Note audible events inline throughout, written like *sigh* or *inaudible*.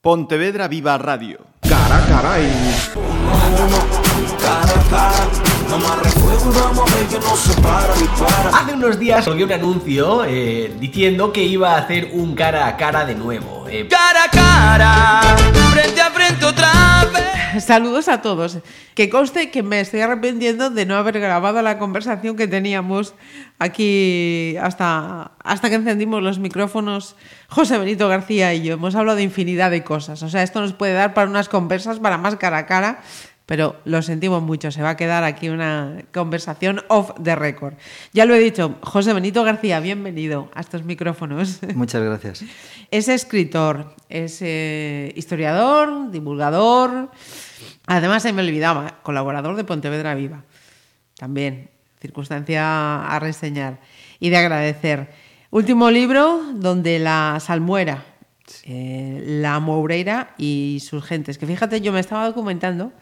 Pontevedra Viva Radio. Cara, caray. Hace unos días salió un anuncio eh, diciendo que iba a hacer un cara a cara de nuevo. Cara a cara, frente a frente. Saludos a todos. Que conste que me estoy arrepintiendo de no haber grabado la conversación que teníamos aquí hasta, hasta que encendimos los micrófonos José Benito García y yo. Hemos hablado de infinidad de cosas. O sea, esto nos puede dar para unas conversas, para más cara a cara pero lo sentimos mucho, se va a quedar aquí una conversación off the record. Ya lo he dicho, José Benito García, bienvenido a estos micrófonos. Muchas gracias. *laughs* Es escritor, es eh, historiador, divulgador, además se me olvidaba, colaborador de Pontevedra Viva, también, circunstancia a reseñar y de agradecer. Último libro donde la salmuera, eh, la Moureira y sus gentes, que fíjate, yo me estaba documentando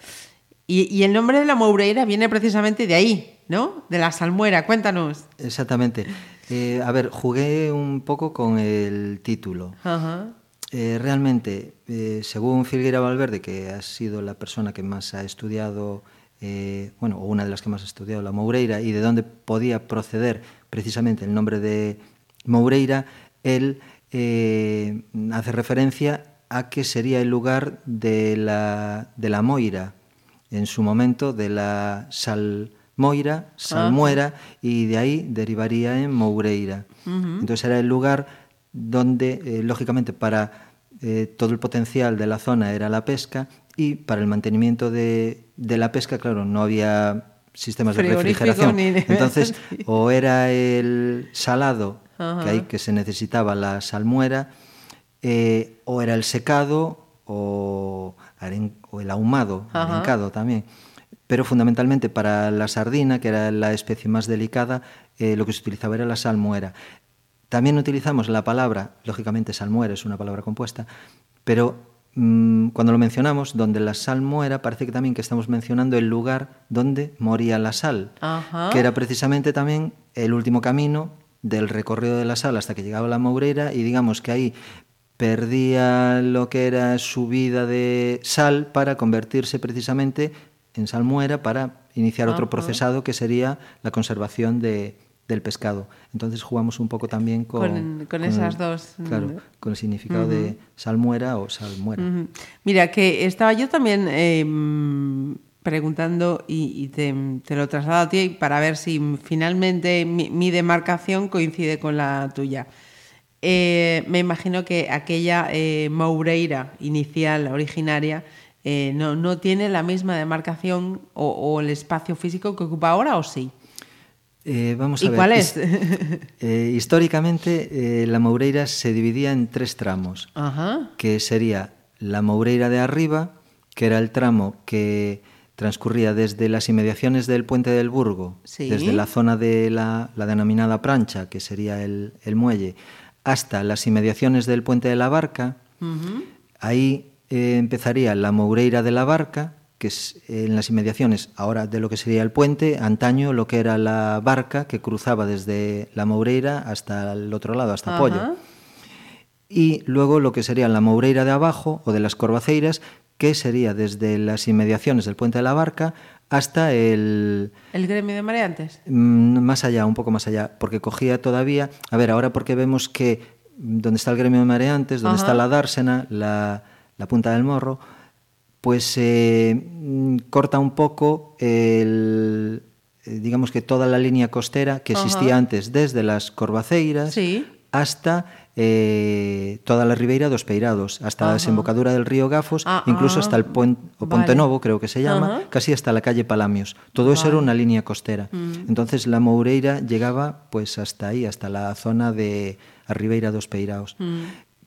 y, el nombre de la Moureira viene precisamente de ahí, ¿no? De la salmuera. Cuéntanos. Exactamente. Eh, a ver, jugué un poco con el título. Eh, realmente, eh, según Filgueira Valverde, que ha sido la persona que más ha estudiado, bueno, o una de las que más ha estudiado la Moureira y de dónde podía proceder precisamente el nombre de Moureira, él hace referencia a que sería el lugar de la, de la Moira, en su momento de la Salmoira, Salmuera, y de ahí derivaría en Moureira. Entonces era el lugar donde, eh, lógicamente, para eh, todo el potencial de la zona era la pesca y para el mantenimiento de, la pesca, claro, no había sistemas de refrigeración. Entonces, *laughs* o era el salado, que ahí que se necesitaba la salmuera, eh, o era el secado, o o el ahumado, arencado también. Pero fundamentalmente para la sardina, que era la especie más delicada, eh, lo que se utilizaba era la salmuera. También utilizamos la palabra, lógicamente salmuera es una palabra compuesta, pero mm, cuando lo mencionamos, donde la sal muera, parece que también que estamos mencionando el lugar donde moría la sal, que era precisamente también el último camino del recorrido de la sal hasta que llegaba la Mourera y digamos que ahí perdía lo que era su vida de sal para convertirse precisamente en salmuera para iniciar otro procesado que sería la conservación de, del pescado. Entonces jugamos un poco también con, con, esas dos. Claro, con el significado de salmuera o salmuera. Mira, que estaba yo también em, preguntando y, te, te, lo traslado a ti para ver si finalmente mi, mi demarcación coincide con la tuya. Eh, me imagino que aquella eh, Moureira inicial, originaria, eh, no, tiene la misma demarcación o, el espacio físico que ocupa ahora, ¿o sí? vamos a ¿Y cuál es? *laughs* históricamente, la Moureira se dividía en tres tramos, que sería la Moureira de arriba, que era el tramo que transcurría desde las inmediaciones del puente del Burgo, desde la zona de la, denominada prancha, que sería el, el muelle, hasta las inmediaciones del puente de la Barca. Ahí eh, empezaría la Moureira de la Barca, que es en las inmediaciones ahora de lo que sería el puente, antaño lo que era la barca que cruzaba desde la Moureira hasta el otro lado, hasta Pollo. Y luego lo que sería la Moureira de abajo o de las Corvaceiras, que sería desde las inmediaciones del puente de la Barca hasta el... ¿El gremio de mareantes? Mm, más allá, un poco más allá, porque cogía todavía... A ver, ahora porque vemos que donde está el gremio de mareantes, donde está la dársena, la, punta del morro, pues eh, mm, corta un poco el, eh, digamos que toda la línea costera que existía antes desde las Corvaceiras hasta eh, toda la Ribeira dos Peirados, hasta la desembocadura del río Gafos, ah, incluso hasta el ah, puente, o Ponte Novo, creo que se llama, casi hasta la calle Palamios. Todo eso era una línea costera. Mm. Entonces la Moureira llegaba pues hasta ahí, hasta la zona de a Ribeira dos Peirados. Mm.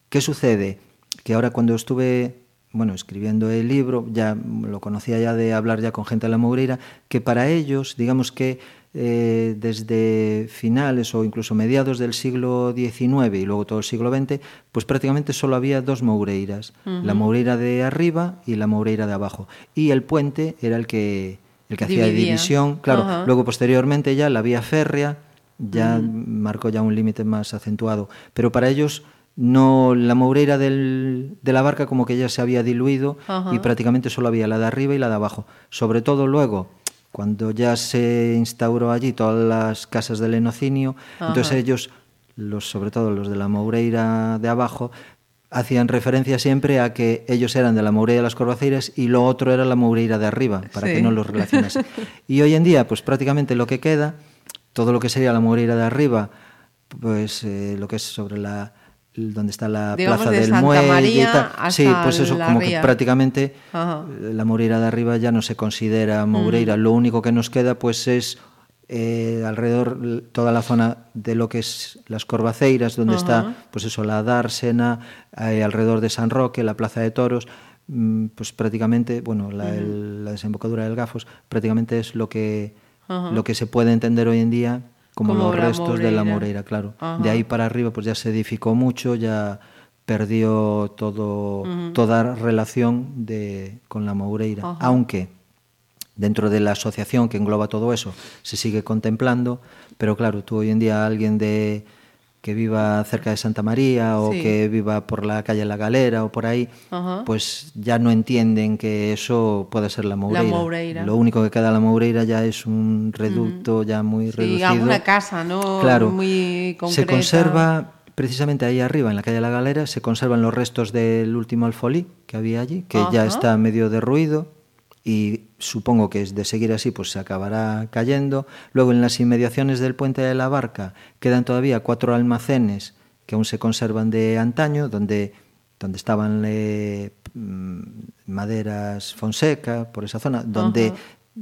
¿Qué sucede? Que ahora cuando estuve bueno, escribiendo el libro, ya lo conocía ya de hablar ya con gente de la Moureira, que para ellos, digamos que eh, desde finales o incluso mediados del siglo XIX y luego todo el siglo XX, pues prácticamente solo había dos Moureiras, la Moureira de arriba y la Moureira de abajo. Y el puente era el que, el que hacía división. Claro, luego posteriormente ya la vía férrea ya marcó ya un límite más acentuado. Pero para ellos no la moureira del, de la barca como que ya se había diluido y prácticamente solo había la de arriba y la de abajo. Sobre todo luego, cuando ya se instauró allí todas las casas del enocinio, entonces ellos, los, sobre todo los de la moureira de abajo, hacían referencia siempre a que ellos eran de la Moureira de las Corvaceiras y lo otro era la Moureira de arriba, para Sí. que no los relacionase. *laughs* y hoy en día, pues prácticamente lo que queda, todo lo que sería la Moureira de arriba, pues eh, lo que es sobre la donde está la Digamos, plaza de del Santa muelle María y tal. Sí, pues eso como que prácticamente Ajá. la Moureira de arriba ya no se considera Moureira. Lo único que nos queda pues es eh, alrededor toda la zona de lo que es las Corvaceiras, donde está pues eso la Dársena, eh, alrededor de San Roque, la Plaza de Toros, mm, pues prácticamente, bueno, la, el- la desembocadura del Gafos, prácticamente es lo que lo que se puede entender hoy en día como, Como los restos de la. Moureira, claro. Ajá. De ahí para arriba pues ya se edificó mucho, ya perdió todo, toda relación de, con la Moureira, Ajá. aunque dentro de la asociación que engloba todo eso se sigue contemplando, pero claro, tú hoy en día alguien de que viva cerca de Santa María o Sí. que viva por la calle La Galera o por ahí, Ajá. pues ya no entienden que eso puede ser la Moureira. Moureira. Lo único que queda de la Moureira ya es un reducto ya muy Sí, reducido. alguna casa, ¿no? Claro. Muy Se concreta. conserva precisamente ahí arriba, en la calle La Galera, se conservan los restos del último alfolí que había allí, que ya está medio derruido y supongo que es de seguir así pues se acabará cayendo. Luego en las inmediaciones del puente de la barca quedan todavía cuatro almacenes que aún se conservan de antaño, donde, donde estaban eh, mm, maderas Fonseca, por esa zona, donde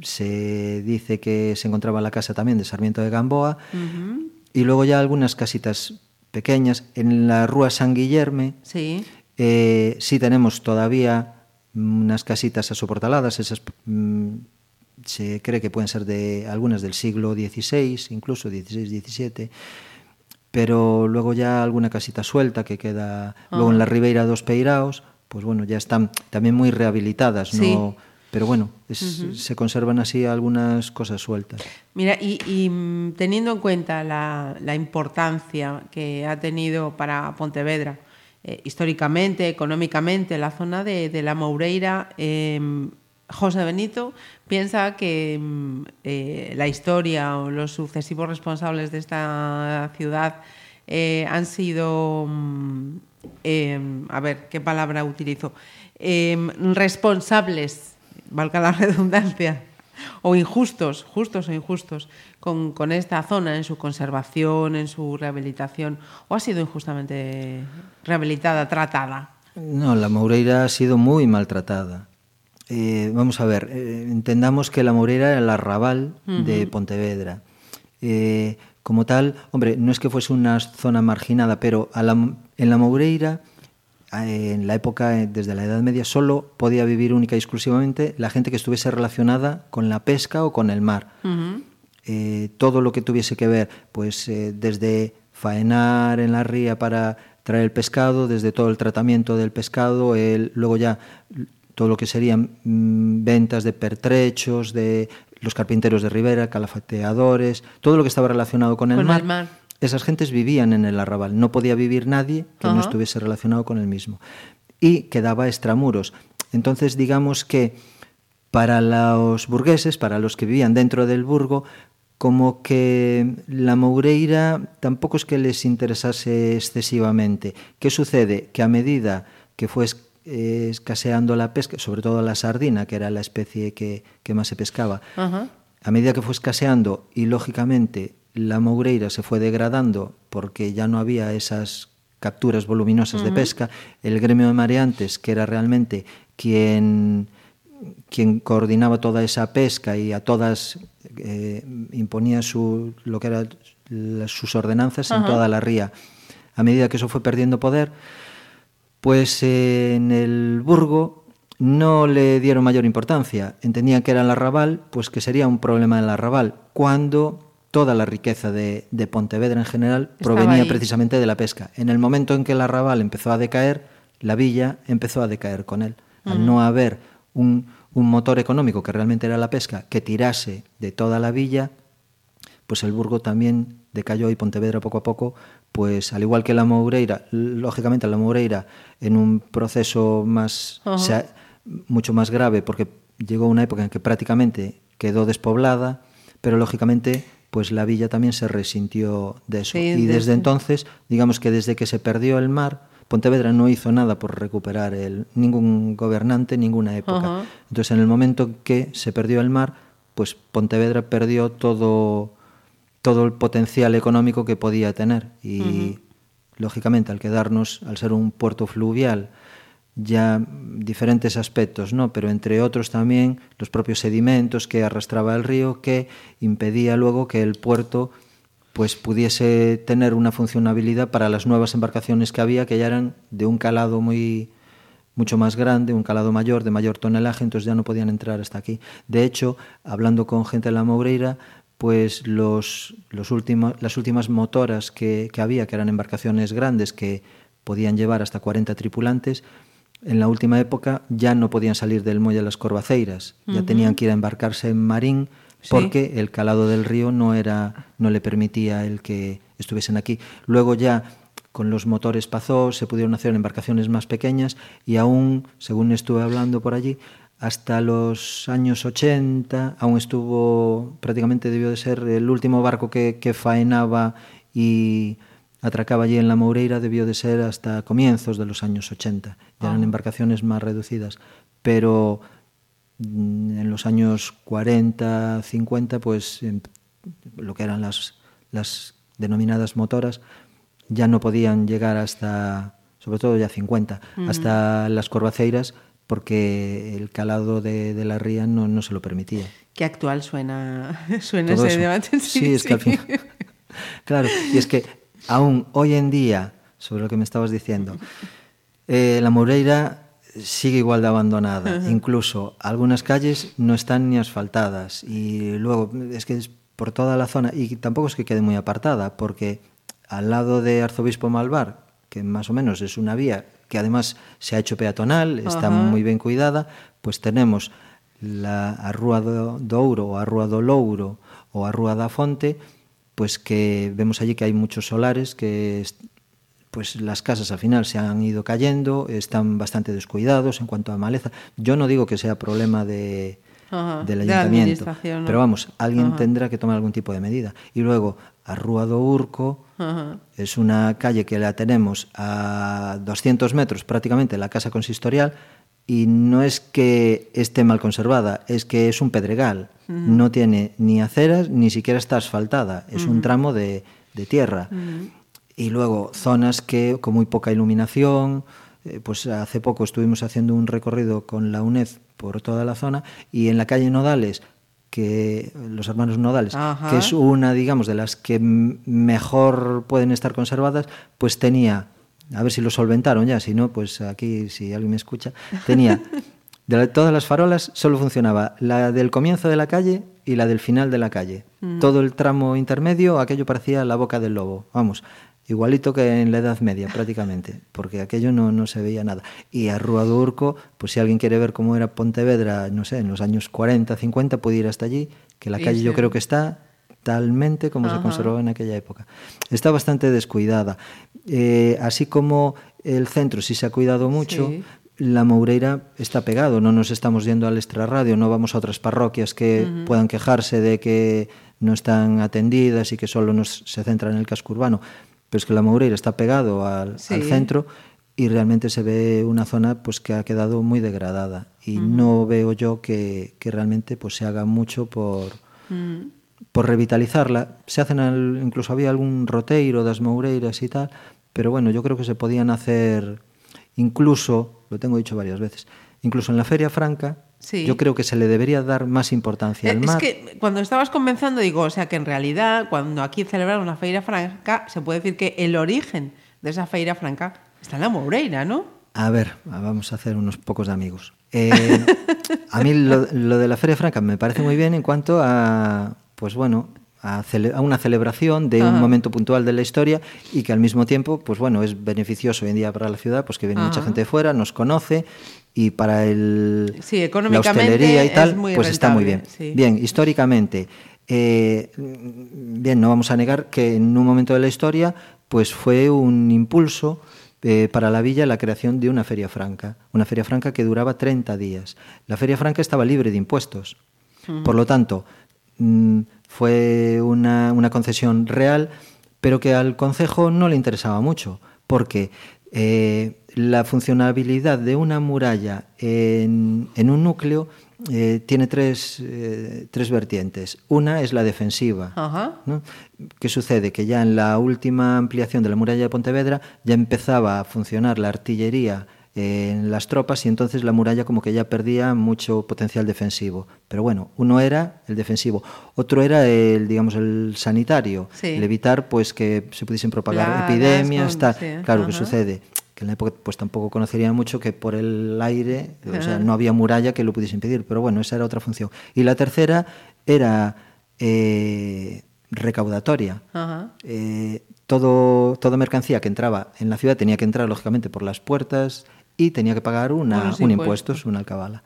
se dice que se encontraba la casa también de Sarmiento de Gamboa. Y luego ya algunas casitas pequeñas. En la Rúa San Guillerme Sí. eh, sí tenemos todavía unas casitas asoportaladas, esas mm, se cree que pueden ser de algunas del siglo XVI, incluso XVI, XVII, pero luego ya alguna casita suelta que queda luego en la Ribeira dos Peiraos, pues bueno, ya están también muy rehabilitadas, Sí. ¿no? Pero bueno, es- se conservan así algunas cosas sueltas. Mira, y, y, mm, teniendo en cuenta la, la importancia que ha tenido para Pontevedra, eh, históricamente, económicamente, la zona de, la Moureira, eh, José Benito piensa que mm, eh, la historia o los sucesivos responsables de esta ciudad eh, han sido, mm, eh, a ver, ¿qué palabra utilizo? Responsables, valga la *laughs* redundancia, o injustos, justos o injustos, con, con esta zona en su conservación, en su rehabilitación, o ha sido injustamente rehabilitada, tratada. No, la Moureira ha sido muy maltratada. Eh, vamos a ver, eh, entendamos que la Moureira era el arrabal de Pontevedra. Eh, como tal, hombre, no es que fuese una zona marginada, pero a la- en la Moureira, en la época, eh, desde la Edad Media, solo podía vivir única y exclusivamente la gente que estuviese relacionada con la pesca o con el mar. Eh, todo lo que tuviese que ver, pues eh, desde faenar en la ría para traer el pescado, desde todo el tratamiento del pescado, el, luego ya todo lo que serían mm, ventas de pertrechos, de los carpinteros de ribera, calafateadores, todo lo que estaba relacionado con el, Con el mar. Esas gentes vivían en el arrabal, no podía vivir nadie que no estuviese relacionado con el mismo. Y quedaba extramuros. Entonces, digamos que para los burgueses, para los que vivían dentro del burgo, como que la Moureira tampoco es que les interesase excesivamente. ¿Qué sucede? Que a medida que fue eh, escaseando la pesca, sobre todo la sardina, que era la especie que, que más se pescaba, a medida que fue escaseando y lógicamente la Moureira se fue degradando porque ya no había esas capturas voluminosas de pesca, el gremio de mareantes, que era realmente quien, quien coordinaba toda esa pesca y a todas eh, imponía su, lo que eran sus ordenanzas en toda la ría, a medida que eso fue perdiendo poder, pues eh, en el Burgo no le dieron mayor importancia. Entendían que era el arrabal, pues que sería un problema del arrabal, cuando toda la riqueza de, de Pontevedra en general Estaba provenía ahí. precisamente de la pesca. En el momento en que el arrabal empezó a decaer, la villa empezó a decaer con él. Al no haber un, un motor económico que realmente era la pesca que tirase de toda la villa, pues el Burgo también decayó y Pontevedra poco a poco pues al igual que la Moureira, lógicamente la Moureira en un proceso más sea, mucho más grave porque llegó una época en que prácticamente quedó despoblada, pero lógicamente pues la villa también se resintió de eso. Sí, y desde- desde entonces, digamos que desde que se perdió el mar, Pontevedra no hizo nada por recuperar el, ningún gobernante, ninguna época. Ajá. Entonces, en el momento que se perdió el mar, pues Pontevedra perdió todo, todo el potencial económico que podía tener. Y, lógicamente, al quedarnos, al ser un puerto fluvial, ya diferentes aspectos, ¿no? Pero entre otros también los propios sedimentos que arrastraba el río, que impedía luego que el puerto pues pudiese tener una funcionabilidad para las nuevas embarcaciones que había, que ya eran de un calado muy mucho más grande, un calado mayor, de mayor tonelaje, entonces ya no podían entrar hasta aquí. De hecho, hablando con gente de la Moureira, pues los, los últimos, las últimas motoras que, que había, que eran embarcaciones grandes que podían llevar hasta 40 tripulantes, en la última época ya no podían salir del muelle de las Corvaceiras, ya tenían que ir a embarcarse en Marín Sí. porque el calado del río no era no le permitía el que estuviesen aquí. Luego ya con los motores Pazó se pudieron hacer embarcaciones más pequeñas y aún, según estuve hablando por allí, hasta los años 80 aún estuvo, prácticamente debió de ser el último barco que, que faenaba y atracaba allí en la Moureira, debió de ser hasta comienzos de los años 80. Ya eran embarcaciones más reducidas, pero mm, en los años 40, 50, pues em, lo que eran las, las denominadas motoras ya no podían llegar hasta, sobre todo ya 50, hasta las corvaceiras porque el calado de, de la ría no, no se lo permitía. Qué actual suena, *laughs* suena Todo ese eso. debate. Sí, es que al final... *laughs* claro, y es que aún hoy en día, sobre lo que me estabas diciendo, *laughs* eh, la Moreira sigue igual de abandonada. Incluso algunas calles no están ni asfaltadas. Y luego, es que es por toda la zona, y tampoco es que quede muy apartada, porque al lado de Arzobispo Malvar, que más o menos es una vía que además se ha hecho peatonal, está Ajá. muy bien cuidada, pues tenemos la Arrúa do, do Ouro, o Arrúa do Louro, o Arrúa da Fonte, pues que vemos allí que hay muchos solares que pues las casas al final se han ido cayendo, están bastante descuidados en cuanto a maleza. Yo no digo que sea problema de, Ajá, del ayuntamiento, pero vamos, alguien Ajá. tendrá que tomar algún tipo de medida. Y luego, Arrúa do Urco, Ajá. es una calle que la tenemos a 200 metros prácticamente de la casa consistorial y no es que esté mal conservada, es que es un pedregal. No tiene ni aceras, ni siquiera está asfaltada. Es un tramo de, de tierra. Y luego zonas que con muy poca iluminación. eh, Pues hace poco estuvimos haciendo un recorrido con la UNED por toda la zona y en la calle Nodales, que los hermanos Nodales, Ajá. que es una, digamos, de las que mejor pueden estar conservadas, pues tenía, a ver si lo solventaron ya, si no, pues aquí, si alguien me escucha, tenía, *laughs* de todas las farolas solo funcionaba la del comienzo de la calle y la del final de la calle. Todo el tramo intermedio, aquello parecía la boca del lobo, vamos. Igualito que en la Edad Media, prácticamente, *laughs* porque aquello no, no se veía nada. Y a Rúa do Urco, pues si alguien quiere ver cómo era Pontevedra, no sé, en los años 40, 50, puede ir hasta allí, que la calle yo creo que está talmente como se conservaba en aquella época. Está bastante descuidada. Eh, así como el centro sí se ha cuidado mucho, Sí. la Moureira está pegado, no nos estamos yendo al extrarradio, no vamos a otras parroquias que puedan quejarse de que no están atendidas y que solo nos, se centran en el casco urbano. Pero es que la Moureira está pegado al, Sí. al centro y realmente se ve una zona pues que ha quedado muy degradada y no veo yo que, que realmente pues se haga mucho por, Mm. Por revitalizarla. Se hacen al- incluso había algún roteiro das Moureiras y tal, pero bueno, yo creo que se podían hacer incluso, lo tengo dicho varias veces, incluso en la Feria Franca, Sí. yo creo que se le debería dar más importancia al Eh, Es mar. que cuando estabas comenzando, digo, o sea que en realidad, cuando aquí celebramos la Feira Franca, se puede decir que el origen de esa Feira Franca está en la Moureira, ¿no? A ver, vamos a hacer unos pocos de amigos. Eh, a mí lo, lo de la Feria Franca me parece muy bien en cuanto a, pues bueno, a, cele- a una celebración de un momento puntual de la historia y que al mismo tiempo, pues bueno, es beneficioso hoy en día para la ciudad, pues que viene mucha gente de fuera, nos conoce y para el, Sí, la hostelería y es tal, muy pues está muy bien. sí. Bien, históricamente, eh, bien, no vamos a negar que en un momento de la historia pues fue un impulso eh, para la villa la creación de una feria franca, una feria franca que duraba 30 días. La feria franca estaba libre de impuestos. Por lo tanto, mm, fue una, una, concesión real, pero que al Consejo no le interesaba mucho, porque eh, la funcionabilidad de una muralla en, en un núcleo eh, tiene tres, eh, tres, vertientes. Una es la defensiva. ¿no? ¿Qué sucede? Que ya en la última ampliación de la muralla de Pontevedra ya empezaba a funcionar la artillería en las tropas y entonces la muralla como que ya perdía mucho potencial defensivo. Pero bueno, uno era el defensivo, otro era el, digamos, el sanitario, el evitar pues que se pudiesen propagar epidemias, tal. Claro, ¿qué sucede? que en la época pues tampoco conocería mucho que por el aire, o sea, no había muralla que lo pudiese impedir, pero bueno, esa era otra función. Y la tercera era eh, recaudatoria. Eh, todo, toda mercancía que entraba en la ciudad tenía que entrar, lógicamente, por las puertas y tenía que pagar una, un impuesto, una alcabala.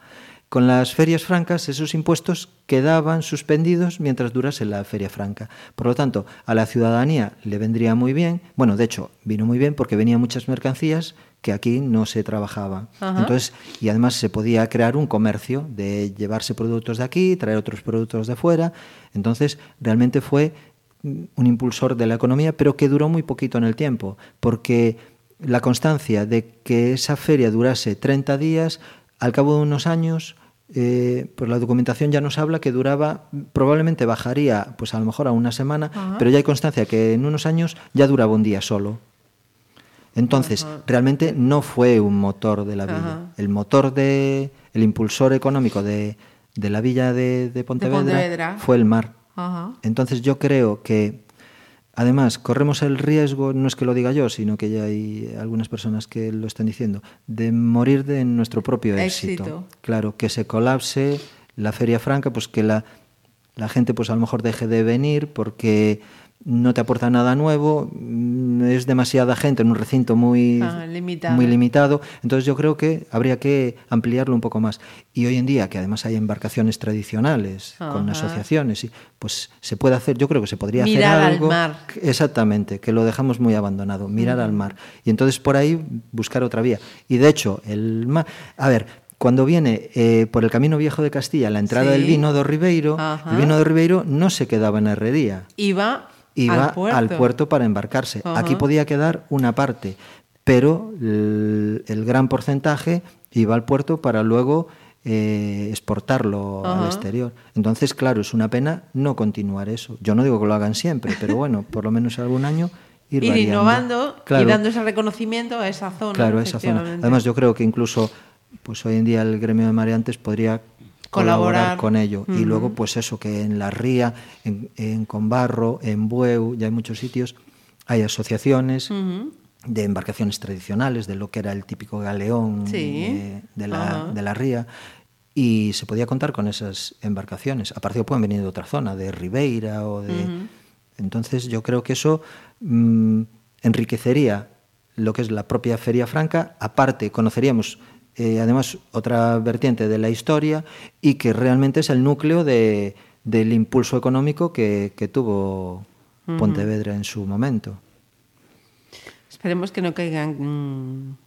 Con las ferias francas, esos impuestos quedaban suspendidos mientras durase la feria franca. Por lo tanto, a la ciudadanía le vendría muy bien, bueno, de hecho, vino muy bien porque venían muchas mercancías que aquí no se trabajaban. Entonces, y además se podía crear un comercio de llevarse productos de aquí, traer otros productos de fuera. Entonces, realmente fue un impulsor de la economía, pero que duró muy poquito en el tiempo, porque la constancia de que esa feria durase 30 días, al cabo de unos años, eh, pues la documentación ya nos habla que duraba, probablemente bajaría pues a lo mejor a una semana, pero ya hay constancia que en unos años ya duraba un día solo. Entonces, realmente no fue un motor de la villa. El motor de, el impulsor económico de, de la villa de, Pontevedra, fue el mar. Entonces yo creo que Además, corremos el riesgo, no es que lo diga yo, sino que ya hay algunas personas que lo están diciendo, de morir de nuestro propio éxito. Claro, que se colapse la feria franca, pues que la, la gente pues a lo mejor deje de venir porque no te aporta nada nuevo, mm, es demasiada gente en un recinto muy, ah, limitado. muy limitado. Entonces yo creo que habría que ampliarlo un poco más. Y hoy en día, que además hay embarcaciones tradicionales con asociaciones, pues se puede hacer, yo creo que se podría hacer algo. Al mar. Exactamente, que lo dejamos muy abandonado, mirar al mar. Y entonces por ahí buscar otra vía. Y de hecho, el mar. A ver, cuando viene eh, por el Camino Viejo de Castilla la entrada del vino de Ribeiro, el vino de Ribeiro no se quedaba en herrería. Iba iba al puerto, para embarcarse. Aquí podía quedar una parte, pero el, gran porcentaje iba al puerto para luego eh, exportarlo al exterior. Entonces, claro, es una pena no continuar eso. Yo no digo que lo hagan siempre, pero bueno, *laughs* por lo menos algún año ir, innovando y dando ese reconocimiento a esa zona. Claro, a esa zona. Además, yo creo que incluso pues hoy en día el gremio de mareantes podría colaborar, con ello. Y luego, pues eso, que en La Ría, en, en Conbarro, en Bueu, ya hay muchos sitios, hay asociaciones. de embarcaciones tradicionales, de lo que era el típico galeón de, la, de, la, ría, y se podía contar con esas embarcaciones. Aparte pueden venir de otra zona, de Ribeira o de... Entonces yo creo que eso mm, enriquecería lo que es la propia Feria Franca. Aparte, conoceríamos eh, además otra vertiente de la historia y que realmente es el núcleo de, del impulso económico que, que tuvo Pontevedra en su momento. Esperemos que no caigan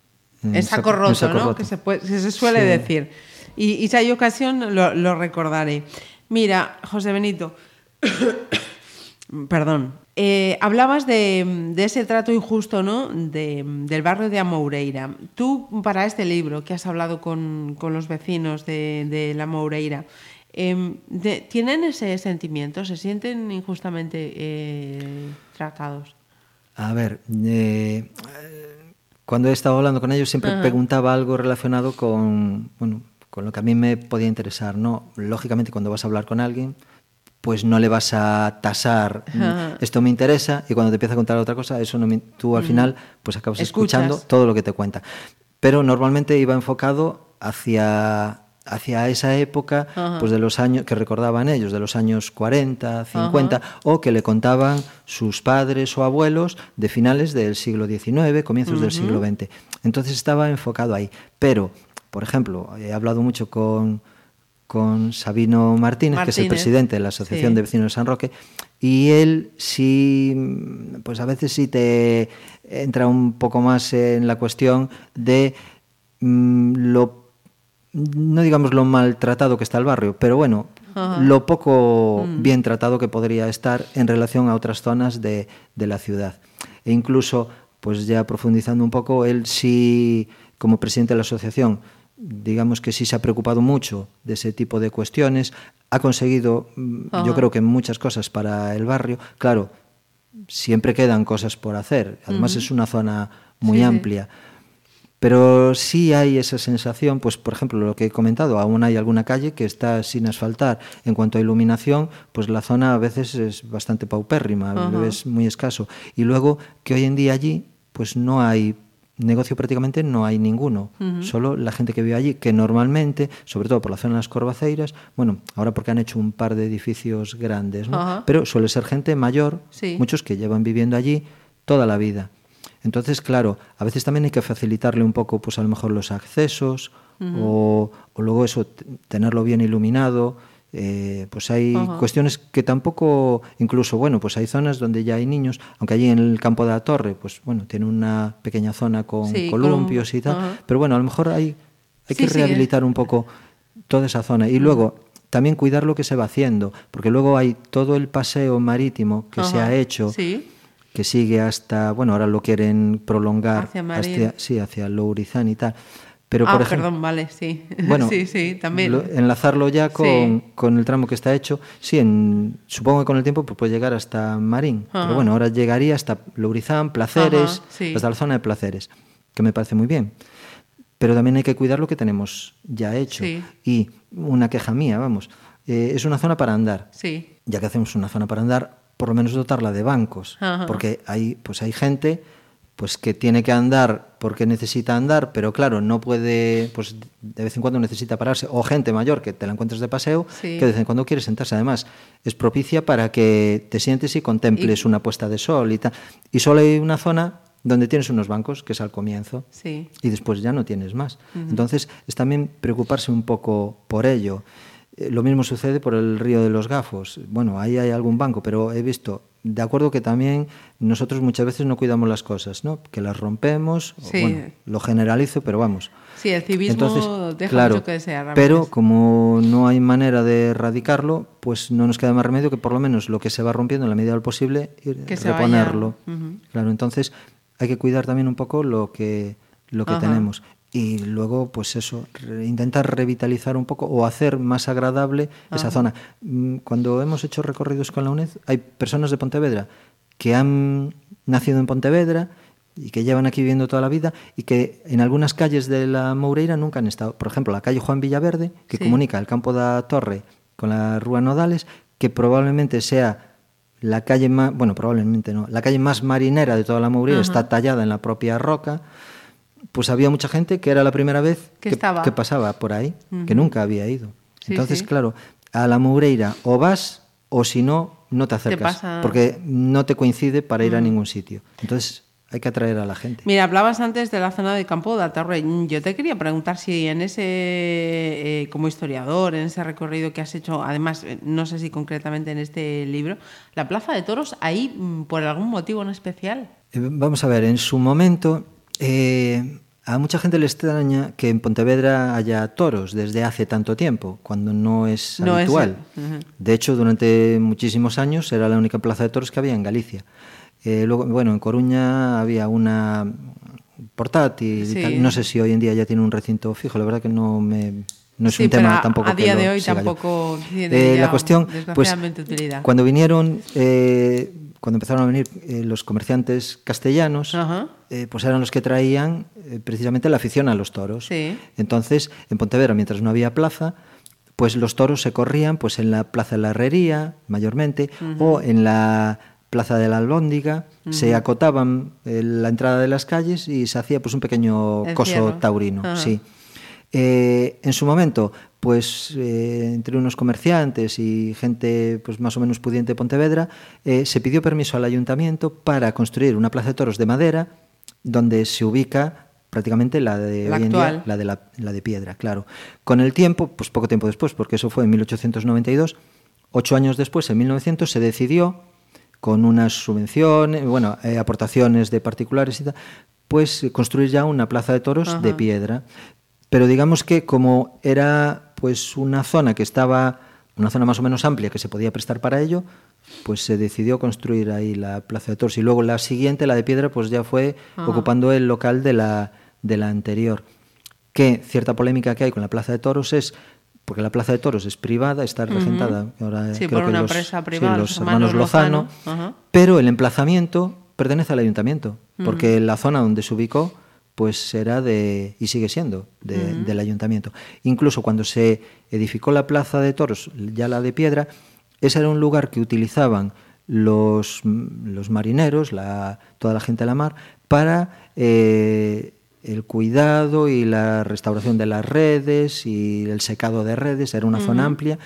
en saco roto, ¿no? Que se, se suele decir. Y, y, si hay ocasión lo, lo recordaré. Mira, José Benito, *coughs* perdón, eh, hablabas de, ese trato injusto ¿no? del barrio de Amoureira. Tú, para este libro que has hablado con, los vecinos de, la Moureira, em, ¿tienen ese sentimiento? ¿Se sienten injustamente eh, tratados? A ver, eh, cuando he estado hablando con ellos siempre preguntaba algo relacionado con, bueno, con lo que a mí me podía interesar. ¿no? Lógicamente, cuando vas a hablar con alguien pues no le vas a tasar, esto me interesa, y cuando te empieza a contar otra cosa, eso no tú al final pues acabas escuchando todo lo que te cuenta. Pero normalmente iba enfocado hacia hacia esa época pues de los años que recordaban ellos de los años 40 50 o que le contaban sus padres o abuelos de finales del siglo XIX comienzos del siglo XX entonces estaba enfocado ahí. Pero por ejemplo he hablado mucho con con Sabino Martínez, que es el presidente de la Asociación sí. de Vecinos de San Roque, y él sí, pues a veces sí te entra un poco más en la cuestión de mm, lo, no digamos lo maltratado que está el barrio, pero bueno, Ajá. lo poco bien tratado que podría estar en relación a otras zonas de, de la ciudad. E incluso, pues ya profundizando un poco, él sí, como presidente de la asociación, digamos que sí se ha preocupado mucho de ese tipo de cuestiones, ha conseguido, mm, Ajá. yo creo que muchas cosas para el barrio. Claro, siempre quedan cosas por hacer. Además es una zona muy Sí, sí. amplia. Pero sí hay esa sensación, pues por ejemplo, lo que he comentado, aún hay alguna calle que está sin asfaltar. En cuanto a iluminación, pues la zona a veces es bastante paupérrima, es muy escaso. Y luego que hoy en día allí, pues no hay negocio prácticamente no hay ninguno, solo la gente que vive allí, que normalmente, sobre todo por la zona de las Corvaceiras, bueno, ahora porque han hecho un par de edificios grandes, ¿no? Pero suele ser gente mayor, Sí. muchos que llevan viviendo allí toda la vida. Entonces, claro, a veces también hay que facilitarle un poco, pues a lo mejor los accesos o, o luego eso, tenerlo bien iluminado. Eh, pues hay Ajá. cuestiones que tampoco, incluso, bueno, pues hay zonas donde ya hay niños, aunque allí en el campo de la torre, pues bueno, tiene una pequeña zona con Sí, columpios con- y tal, ajá. pero bueno, a lo mejor hay, hay Sí, que sí, rehabilitar un poco toda esa zona. Y luego, también cuidar lo que se va haciendo, porque luego hay todo el paseo marítimo que se ha hecho, que sigue hasta, bueno, ahora lo quieren prolongar Hacia sí, hacia Lourizán y tal. Pero, ah, por ejemplo, perdón, vale, sí. *laughs* bueno, sí, sí, también. lo- enlazarlo ya con, Sí. con el tramo que está hecho, sí, en- supongo que con el tiempo pues, puede llegar hasta Marín, Ajá. pero bueno, ahora llegaría hasta Lourizán, Placeres, Ajá, sí. hasta la zona de Placeres, que me parece muy bien. Pero también hay que cuidar lo que tenemos ya hecho. Sí. Y una queja mía, vamos, eh, es una zona para andar Sí. ya que hacemos una zona para andar, por lo menos dotarla de bancos, Ajá. porque hay, pues hay gente pues que tiene que andar porque necesita andar, pero claro, no puede, pues de vez en cuando necesita pararse, o gente mayor que te la encuentres de paseo, Sí. que de vez en cuando quiere sentarse. Además, es propicia para que te sientes y contemples una puesta de sol y tal. Y solo hay una zona donde tienes unos bancos, que es al comienzo, Sí. y después ya no tienes más. Entonces, es también preocuparse un poco por ello. Eh, Lo mismo sucede por el río de los gafos. Bueno, ahí hay algún banco, pero he visto, de acuerdo que también nosotros muchas veces no cuidamos las cosas, ¿no? Que las rompemos, o Sí. bueno, lo generalizo, pero vamos. Sí, el civismo Entonces, deja claro, mucho que desear. pero como no hay manera de erradicarlo, pues no nos queda más remedio que por lo menos lo que se va rompiendo en la medida del posible ir Que reponerlo. Claro, entonces hay que cuidar también un poco lo que, lo que Ajá. tenemos. Y luego, pues eso, intentar revitalizar un poco o hacer más agradable esa zona. Mm, Cuando hemos hecho recorridos con la UNED, hay personas de Pontevedra que han nacido en Pontevedra y que llevan aquí viviendo toda la vida y que en algunas calles de la Moureira nunca han estado. Por ejemplo, la calle Juan Villaverde, que Sí. comunica el campo da Torre con la Rúa Nodales, que probablemente sea la calle más, bueno, probablemente no, la calle más marinera de toda la Moureira, está tallada en la propia roca, pues había mucha gente que era la primera vez Que pasaba por ahí, que nunca había ido. Sí, Entonces, sí. claro, a la Moureira o vas o si no, no te acercas, pasa- porque no te coincide para ir a ningún sitio. Entonces, hay que atraer a la gente. Mira, hablabas antes de la zona de campo de Atarre. Yo te quería preguntar si en ese, eh, como historiador, en ese recorrido que has hecho, además, eh, no sé si concretamente en este libro, la Plaza de Toros, ahí mm, por algún motivo en especial. Eh, Vamos a ver, en su momento eh, a mucha gente le extraña que en Pontevedra haya toros desde hace tanto tiempo, cuando no es No es- habitual. De hecho, durante muchísimos años era la única plaza de toros que había en Galicia. Eh, luego, bueno, en Coruña había una portátil y tal. No sé si hoy en día ya tiene un recinto fijo, la verdad que no me... No es Sí, un tema tampoco a día de hoy tampoco tiene Eh, la cuestión, pues, utilidad. cuando vinieron, eh, cuando empezaron a venir eh, los comerciantes castellanos, eh, pues eran los que traían eh, precisamente la afición a los toros. Sí. Entonces, en Pontevedra, mientras no había plaza, pues los toros se corrían pues en la Plaza de la Herrería, mayormente, o en la Plaza de la Albóndiga, se acotaban eh, la entrada de las calles y se hacía pues un pequeño coso taurino, sí. Eh, en su momento, pues eh, entre unos comerciantes y gente pues más o menos pudiente de Pontevedra, eh, se pidió permiso al ayuntamiento para construir una plaza de toros de madera donde se ubica prácticamente la de La hoy en día, la de, la, la de piedra, claro. Con el tiempo, pues poco tiempo después, porque eso fue en 1892, ocho años después, en 1900, se decidió, con unas subvenciones, bueno, eh, aportaciones de particulares y tal, pues construir ya una plaza de toros de piedra. Pero digamos que como era pues una zona que estaba, una zona más o menos amplia que se podía prestar para ello, pues se decidió construir ahí la plaza de toros. Y luego la siguiente, la de piedra, pues ya fue Ajá. ocupando el local de la, de la anterior. Que cierta polémica que hay con la plaza de toros es porque la plaza de toros es privada, está regentada. Ahora Sí, creo por que una los, empresa sí, privada, los los hermanos hermanos Lozano, pero el emplazamiento pertenece al ayuntamiento, porque la zona donde se ubicó pues era de y sigue siendo de- del ayuntamiento. Incluso cuando se edificó la plaza de toros, ya la de piedra, ese era un lugar que utilizaban los, los marineros, la, toda la gente de la mar, para eh, el cuidado y la restauración de las redes y el secado de redes. Era una zona amplia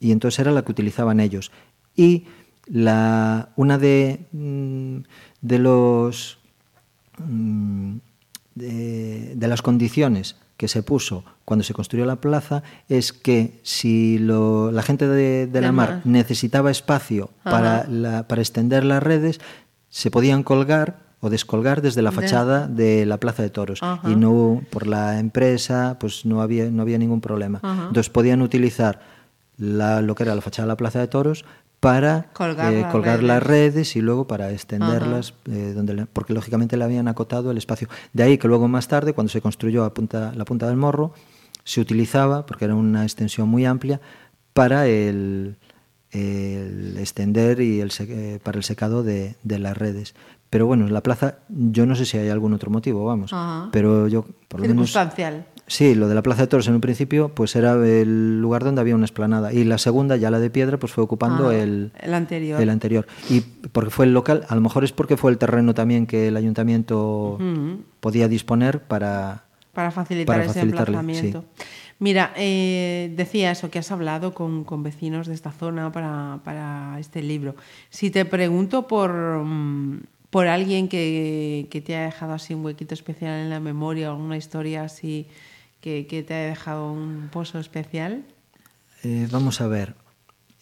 y entonces era la que utilizaban ellos. Y la, una de, mm, de los mm, de, de las condiciones que se puso cuando se construyó la plaza es que si lo- la gente de, de la mar mar. necesitaba espacio para, la- para extender las redes, se podían colgar o descolgar desde la De- fachada de la plaza de toros Ajá. y no por la empresa pues no había no había ningún problema Ajá. entonces podían utilizar la- lo que era la fachada de la plaza de toros para Colgar eh, las colgar las redes. y luego para extenderlas, eh, donde le- porque lógicamente le habían acotado el espacio. De ahí que luego más tarde, cuando se construyó a punta, la punta del morro, se utilizaba, porque era una extensión muy amplia, para el, el extender y el eh, para el secado de, de las redes. Pero bueno, la plaza, yo no sé si hay algún otro motivo, vamos, Ajá. pero yo por lo menos... Circunstancial. Sí, lo de la Plaza de Toros en un principio, pues era el lugar donde había una esplanada. Y la segunda, ya la de piedra, pues fue ocupando Ah, el, el anterior. el anterior. Y porque fue el local, a lo mejor es porque fue el terreno también que el ayuntamiento podía disponer para... Para facilitar Para ese emplazamiento. Mira, eh, decía eso, que has hablado con, con vecinos de esta zona para, para este libro. Si te pregunto por, mm, por alguien que, que te ha dejado así un huequito especial en la memoria, alguna historia así que, que te ha dejado un pozo especial. Eh, vamos a ver.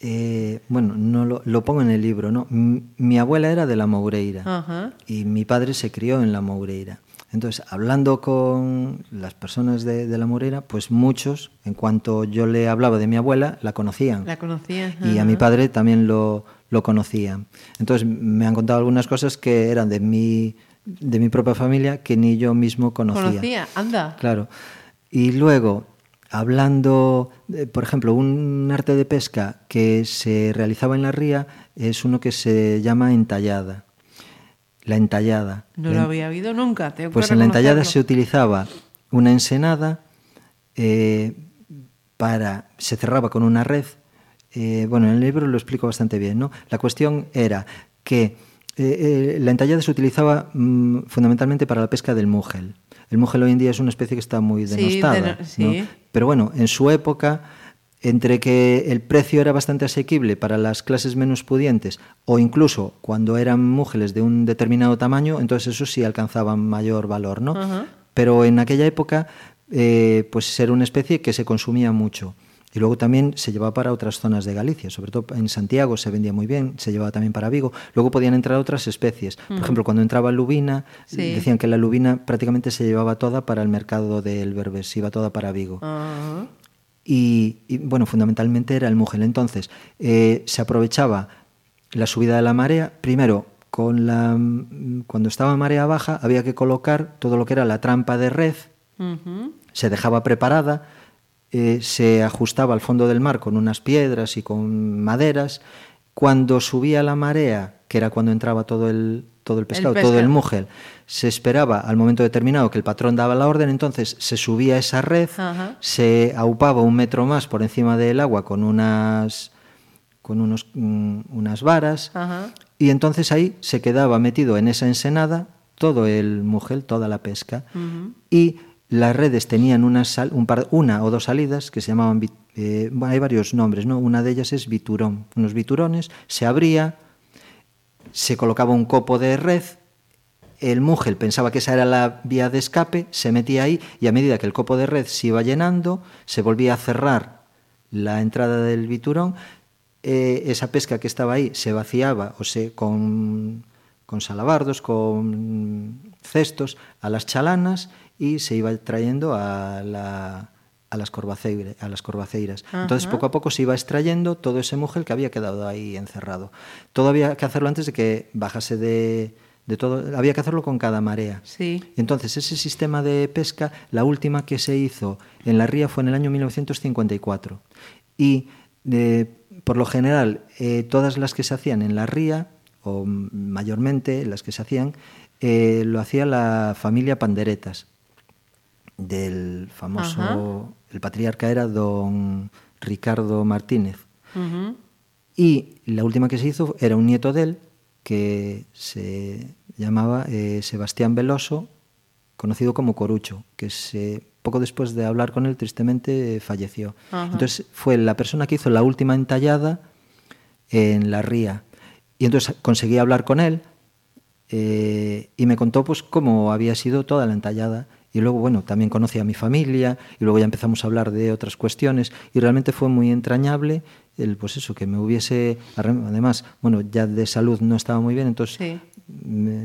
Eh, bueno, no lo, lo pongo en el libro, ¿no? M- mi abuela era de la Moureira Ajá. y mi padre se crió en la Moureira. Entonces, hablando con las personas de, de la Moureira, pues muchos, en cuanto yo le hablaba de mi abuela, la conocían. La conocía. y a mi padre también lo, lo conocían. Entonces me han contado algunas cosas que eran de mi, de mi propia familia que ni yo mismo conocía. Conocía, anda. Claro. Y luego, hablando, por ejemplo, un arte de pesca que se realizaba en la ría es uno que se llama entallada. La entallada. No La lo había oído nunca. tengo que pues en la entallada se utilizaba una ensenada eh, para se cerraba con una red. eh, bueno, en el libro lo explico bastante bien. ¿no? La cuestión era que eh, eh, la entallada se utilizaba mm, fundamentalmente para la pesca del múgel. El múgel hoy en día es una especie que está muy Sí, denostada. deno- ¿no? Pero bueno, en su época, entre que el precio era bastante asequible para las clases menos pudientes, o incluso cuando eran múgeles de un determinado tamaño, entonces eso sí alcanzaban mayor valor, ¿no? Pero en aquella época, eh, pues era una especie que se consumía mucho. Y luego también se llevaba para otras zonas de Galicia, sobre todo en Santiago se vendía muy bien, se llevaba también para Vigo. Luego podían entrar otras especies. Por ejemplo, cuando entraba lubina, Sí. decían que la lubina prácticamente se llevaba toda para el mercado del Berbés, iba toda para Vigo. Ajá. Y, y, bueno, fundamentalmente era el múgel. Entonces, eh, se aprovechaba la subida de la marea. Primero, con la, mm, cuando estaba marea baja, había que colocar todo lo que era la trampa de red, se dejaba preparada, eh, se ajustaba al fondo del mar con unas piedras y con maderas. Cuando subía la marea, que era cuando entraba todo el, todo el pescado, todo el múgel, se esperaba al momento determinado que el patrón daba la orden, entonces se subía esa red, Ajá. se aupaba un metro más por encima del agua con unas, con unos, mm, unas varas, Ajá. y entonces ahí se quedaba metido en esa ensenada todo el mugel, toda la pesca. Y las redes tenían una, sal- una o dos salidas que se llamaban, eh, hay varios nombres, ¿no? Una de ellas es biturón. Unos biturones, se abría, se colocaba un copo de red, el Mugel pensaba que esa era la vía de escape, se metía ahí y a medida que el copo de red se iba llenando, se volvía a cerrar la entrada del biturón, eh, esa pesca que estaba ahí se vaciaba o se con, con salabardos, con cestos a las chalanas y se iba trayendo a, la, a las, corvaceira, a las corvaceiras. Entonces, poco a poco se iba extrayendo todo ese mugel que había quedado ahí encerrado. Todo había que hacerlo antes de que bajase de, de todo, había que hacerlo con cada marea. Sí. Entonces, ese sistema de pesca, la última que se hizo en la ría fue en el año 1954. Y eh, por lo general, eh, todas las que se hacían en la ría, o mayormente las que se hacían, eh, lo hacía la familia Panderetas, del famoso, el patriarca era don Ricardo Martínez. Y la última que se hizo era un nieto de él, que se llamaba eh, Sebastián Veloso, conocido como Corucho, que se, poco después de hablar con él, tristemente falleció. Entonces fue la persona que hizo la última entallada en la ría. Y entonces conseguí hablar con él eh, y me contó pues cómo había sido toda la entallada. Y luego, bueno, también conocí a mi familia y luego ya empezamos a hablar de otras cuestiones y realmente fue muy entrañable el, pues eso, que me hubiese, además, bueno, ya de salud no estaba muy bien, entonces me,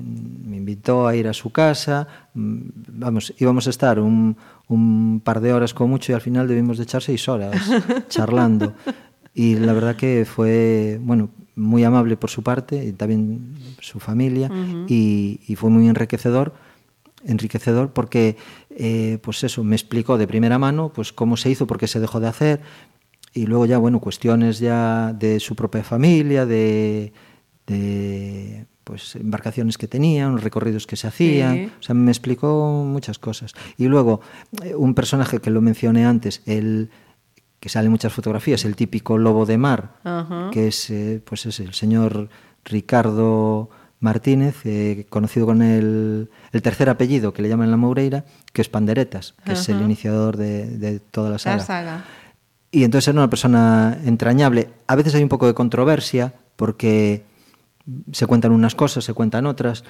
invitó a ir a su casa, mm, vamos, íbamos a estar un, un par de horas como mucho y al final debimos de echar seis horas *laughs* charlando. Y la verdad que fue, bueno, muy amable por su parte y también su familia y, y, fue muy enriquecedor enriquecedor porque eh, pues eso me explicó de primera mano pues cómo se hizo por qué se dejó de hacer y luego ya bueno cuestiones ya de su propia familia de, de pues embarcaciones que tenían, recorridos que se hacían, sí. o sea, me explicó muchas cosas. Y luego eh, un personaje que lo mencioné antes, el que sale en muchas fotografías, el típico lobo de mar, uh -huh. que es, eh, pues es el señor Ricardo Martínez, eh, conocido con el, el, tercer apellido que le llaman la Moureira, que es Panderetas, que es el iniciador de, de toda la saga. La saga. Y entonces era una persona entrañable. A veces hay un poco de controversia porque se cuentan unas cosas, se cuentan otras,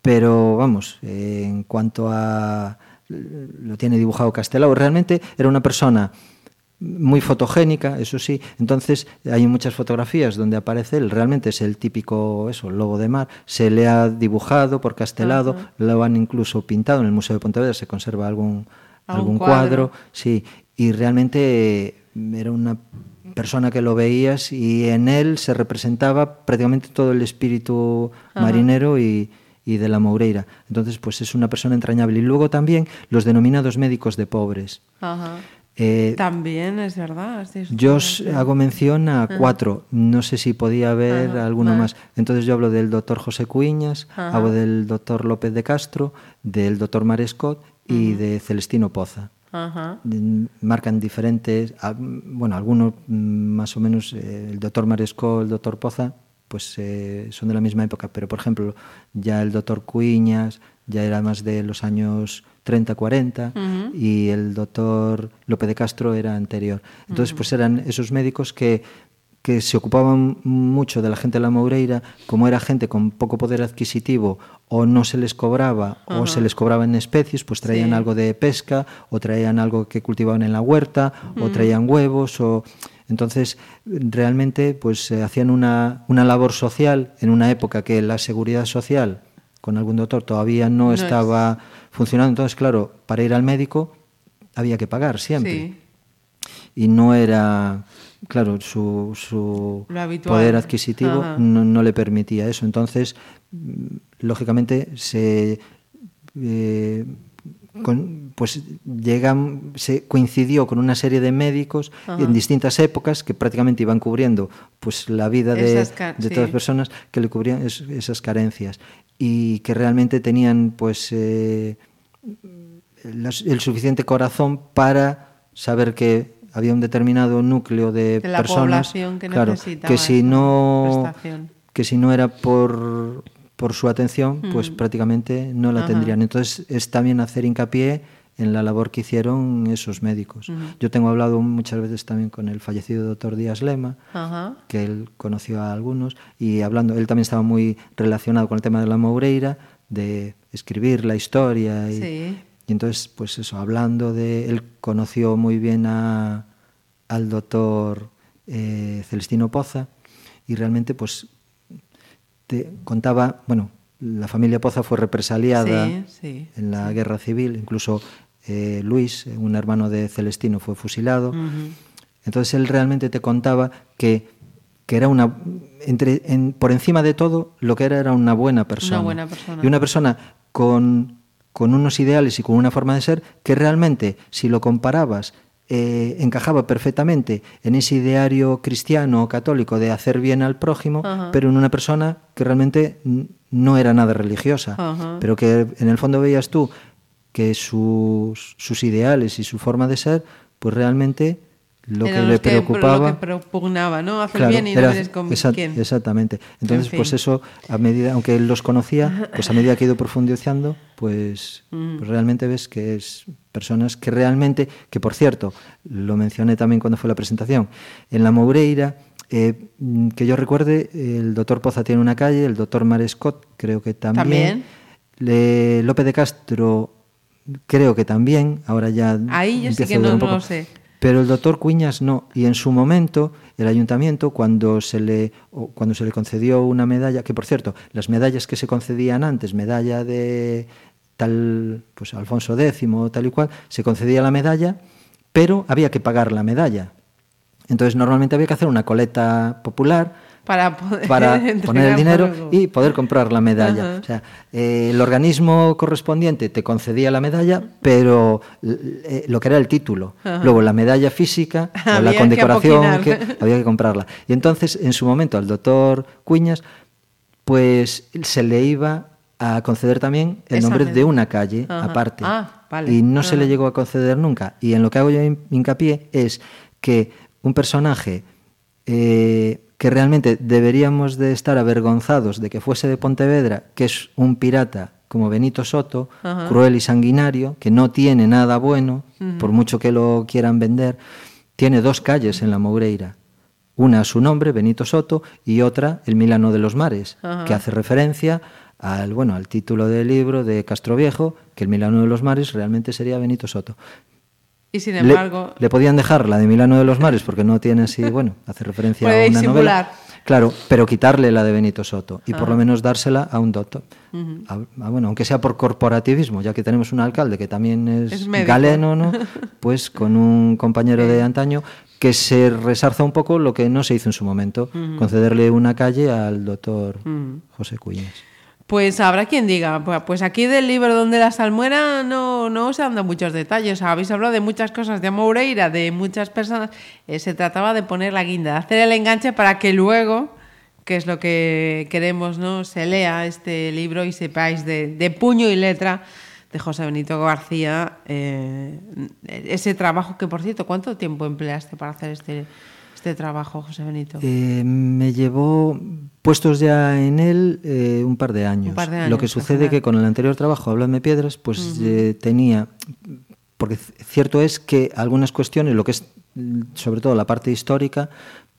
pero vamos, eh, en cuanto a lo tiene dibujado Castelao, realmente era una persona muy fotogénica, eso sí. Entonces hay muchas fotografías donde aparece él, realmente es el típico eso, lobo de mar. Se le ha dibujado por Castelado, uh -huh. lo han incluso pintado en el Museo de Pontevedra, se conserva algún, algún cuadro? cuadro, sí. Y realmente era una persona que lo veías y en él se representaba prácticamente todo el espíritu uh -huh. marinero y, y de la Moureira. Entonces, pues es una persona entrañable. Y luego también los denominados médicos de pobres. Uh -huh. Eh, También es verdad. Yo hago mención a cuatro. No sé si podía haber Ajá, alguno vale. más. Entonces yo hablo del doctor José Cuiñas, Ajá. hablo del doctor López de Castro, del doctor Marescot y de Celestino Poza. Ajá. Marcan diferentes, bueno, algunos más o menos, eh, el doctor Marescot, el doctor Poza, pues eh, son de la misma época, pero por ejemplo, ya el doctor Cuiñas ya era más de los años 30, 40 uh -huh. y el doctor López de Castro era anterior. Entonces, uh -huh. pues eran esos médicos que, que se ocupaban mucho de la gente de la Moureira, como era gente con poco poder adquisitivo o no se les cobraba uh -huh. o se les cobraba en especies, pues traían sí. algo de pesca o traían algo que cultivaban en la huerta o traían huevos o entonces, realmente, pues eh, hacían una, una labor social en una época que la seguridad social con algún doctor todavía no, no estaba es... funcionando. Entonces, claro, para ir al médico había que pagar siempre. Sí. Y no era, claro, su, su poder adquisitivo no, no, le permitía eso. Entonces, lógicamente, se... Eh, con, pues llegan, se coincidió con una serie de médicos Ajá. en distintas épocas que prácticamente iban cubriendo pues la vida de, de todas sí. las personas que le cubrían es, esas carencias y que realmente tenían pues eh, el suficiente corazón para saber que había un determinado núcleo de, de personas que, claro, que si no que si no era por por su atención, pues mm. prácticamente no la Ajá. tendrían. Entonces es también hacer hincapié en la labor que hicieron esos médicos. Uh -huh. Yo tengo hablado muchas veces también con el fallecido doctor Díaz Lema, uh -huh. que él conoció a algunos, y hablando, él también estaba muy relacionado con el tema de la Moureira, de escribir la historia. Y, Sí. y entonces, pues eso, hablando de... Él conoció muy bien a, al doctor eh, Celestino Poza y realmente, pues, te contaba, bueno, la familia Poza fue represaliada Sí, sí, en la guerra civil, incluso eh, Luis, un hermano de Celestino, fue fusilado. Entonces él realmente te contaba que, que era una, entre, en- por encima de todo, lo que era era una buena persona. buena persona. Y una persona con, con unos ideales y con una forma de ser que realmente, si lo comparabas, eh, encajaba perfectamente en ese ideario cristiano o católico de hacer bien al prójimo, pero en una persona que realmente no era nada religiosa, pero que en el fondo veías tú que sus, sus ideales y su forma de ser, pues realmente lo que le preocupaba... lo que propugnaba, ¿no? Hacer Claro, bien y era- no eres con exact- quién. Exactamente. Entonces, En fin. pues eso, a medida, aunque él los conocía, pues a medida que ha ido profundizando, pues, pues realmente ves que es personas que realmente, que por cierto, lo mencioné también cuando fue la presentación, en la Moureira, eh, mm, que yo recuerde, el doctor Poza tiene una calle, el doctor Marescott creo que también, También. Le- López de Castro creo que también, ahora ya Ahí yo sí que no- lo sé. Pero el doctor Cuñas no. Y en su momento, el ayuntamiento, cuando se le, o cuando se le concedió una medalla, que por cierto, las medallas que se concedían antes, medalla de tal, pues Alfonso X, tal y cual, se concedía la medalla, pero había que pagar la medalla. Entonces normalmente había que hacer una coleta popular Para poder para *laughs* poner el dinero y poder comprar la medalla. Ajá. O sea, eh, el organismo correspondiente te concedía la medalla, pero eh, lo que era el título. Ajá. Luego la medalla física *laughs* o la condecoración que *laughs* había que comprarla. Y entonces, en su momento, al doctor Cuñas, pues se le iba a conceder también el Esa nombre medalla. de una calle Ajá. aparte. Ah, vale. Y no se le llegó a conceder nunca. Y en lo que hago yo hin- hincapié es que un personaje eh, que realmente deberíamos de estar avergonzados de que fuese de Pontevedra, que es un pirata como Benito Soto, cruel y sanguinario, que no tiene nada bueno, por mucho que lo quieran vender, tiene dos calles en la Moureira. Una a su nombre, Benito Soto, y otra, El Milano de los Mares, que hace referencia al, bueno, al título del libro de Castro Viejo, que El Milano de los Mares realmente sería Benito Soto. Y sin embargo, le, podían dejar la de Milano de los Mares porque no tiene así, bueno, hace referencia Puede a una disimular. novela. Claro, pero quitarle la de Benito Soto y por lo menos dársela a un doctor. A- a- bueno, aunque sea por corporativismo, ya que tenemos un alcalde que también es, galeno, ¿no? *laughs* Pues con un compañero de antaño que se resarza un poco lo que no se hizo en su momento, concederle una calle al doctor José Cuñas. Pues habrá quien diga, pues- aquí del libro donde la salmuera no, no se han dado muchos detalles. Habéis hablado de muchas cosas de Moureira, de muchas personas. Eh, se trataba de poner la guinda, de hacer el enganche para que luego, que es lo que queremos, ¿no? Se lea este libro y sepáis de, de puño y letra de José Benito García eh, ese trabajo que, por cierto, ¿cuánto tiempo empleaste para hacer este, este trabajo, José Benito? Eh, me llevó puestos ya en él eh, un par de años. Un par de Lo que sucede que con el anterior trabajo, Habladme Piedras, pues eh, tenía... Porque cierto es que algunas cuestiones, lo que es sobre todo la parte histórica,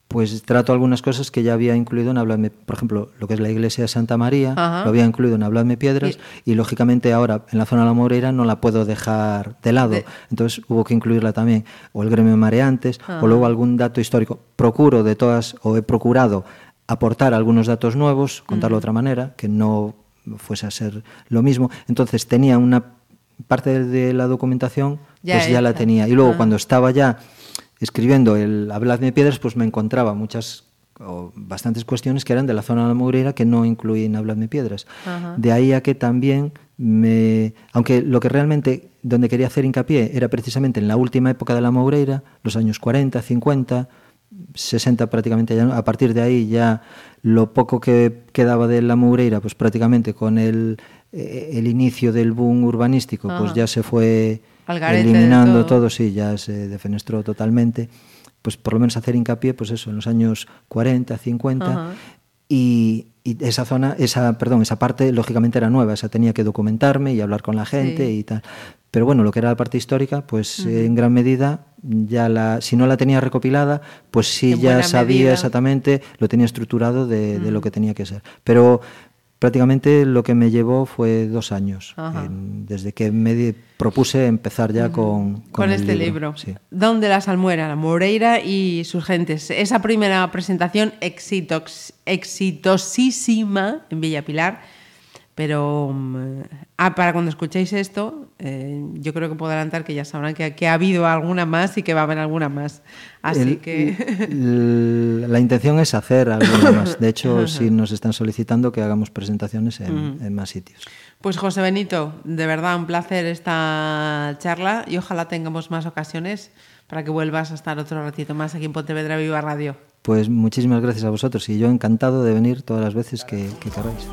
pues trato algunas cosas que ya había incluido en Habladme, por ejemplo, lo que es la iglesia de Santa María, Ajá. lo había incluido en Habladme Piedras y, lógicamente ahora en la zona de la Moreira no la puedo dejar de lado, De- entonces hubo que incluirla también, o el gremio de mareantes, o luego algún dato histórico. Procuro de todas, o he procurado aportar algunos datos nuevos, contarlo de otra manera, que no fuese a ser lo mismo. Entonces tenía una parte de la documentación, Ya pues ya la tenía. Y luego Ah. cuando estaba ya escribiendo el Habladme Piedras, pues me encontraba muchas o bastantes cuestiones que eran de la zona de la Moureira que no incluían Habladme Piedras. Ajá. De ahí a que también me... Aunque lo que realmente donde quería hacer hincapié era precisamente en la última época de la Moureira, los años 40, 50, 60 prácticamente ya, a partir de ahí ya lo poco que quedaba de la Moureira, pues prácticamente con el, eh, el inicio del boom urbanístico, pues ya se fue eliminando todo. todo, sí, ya se defenestró totalmente, pues por lo menos hacer hincapié, pues eso, en los años 40, 50, Ajá. y, y esa zona, esa, perdón, esa parte lógicamente era nueva, esa tenía que documentarme y hablar con la gente Sí. y tal. Pero bueno, lo que era la parte histórica, pues eh, en gran medida ya la, si no la tenía recopilada, pues sí En ya sabía medida. exactamente, lo tenía estructurado de, de lo que tenía que ser. Pero prácticamente lo que me llevó fue dos años, desde que me propuse empezar ya con, con, este libro. Sí. Donde la salmuera, la Moreira y sus gentes. Esa primera presentación exitosísima en Villa Pilar pero mm, ah, para cuando escuchéis esto, eh, yo creo que puedo adelantar que ya sabrán que, que, ha habido alguna más y que va a haber alguna más. Así que. la intención es hacer alguna *coughs* más. De hecho, sí nos están solicitando que hagamos presentaciones en, en, más sitios. Pues José Benito, de verdad un placer esta charla y ojalá tengamos más ocasiones para que vuelvas a estar otro ratito más aquí en Pontevedra Viva Radio. Pues muchísimas gracias a vosotros y yo encantado de venir todas las veces que, que queráis.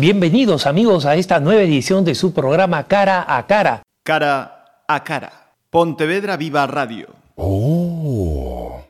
Bienvenidos amigos a esta nueva edición de su programa Cara a Cara. Cara a Cara. Pontevedra Viva Radio. Oh.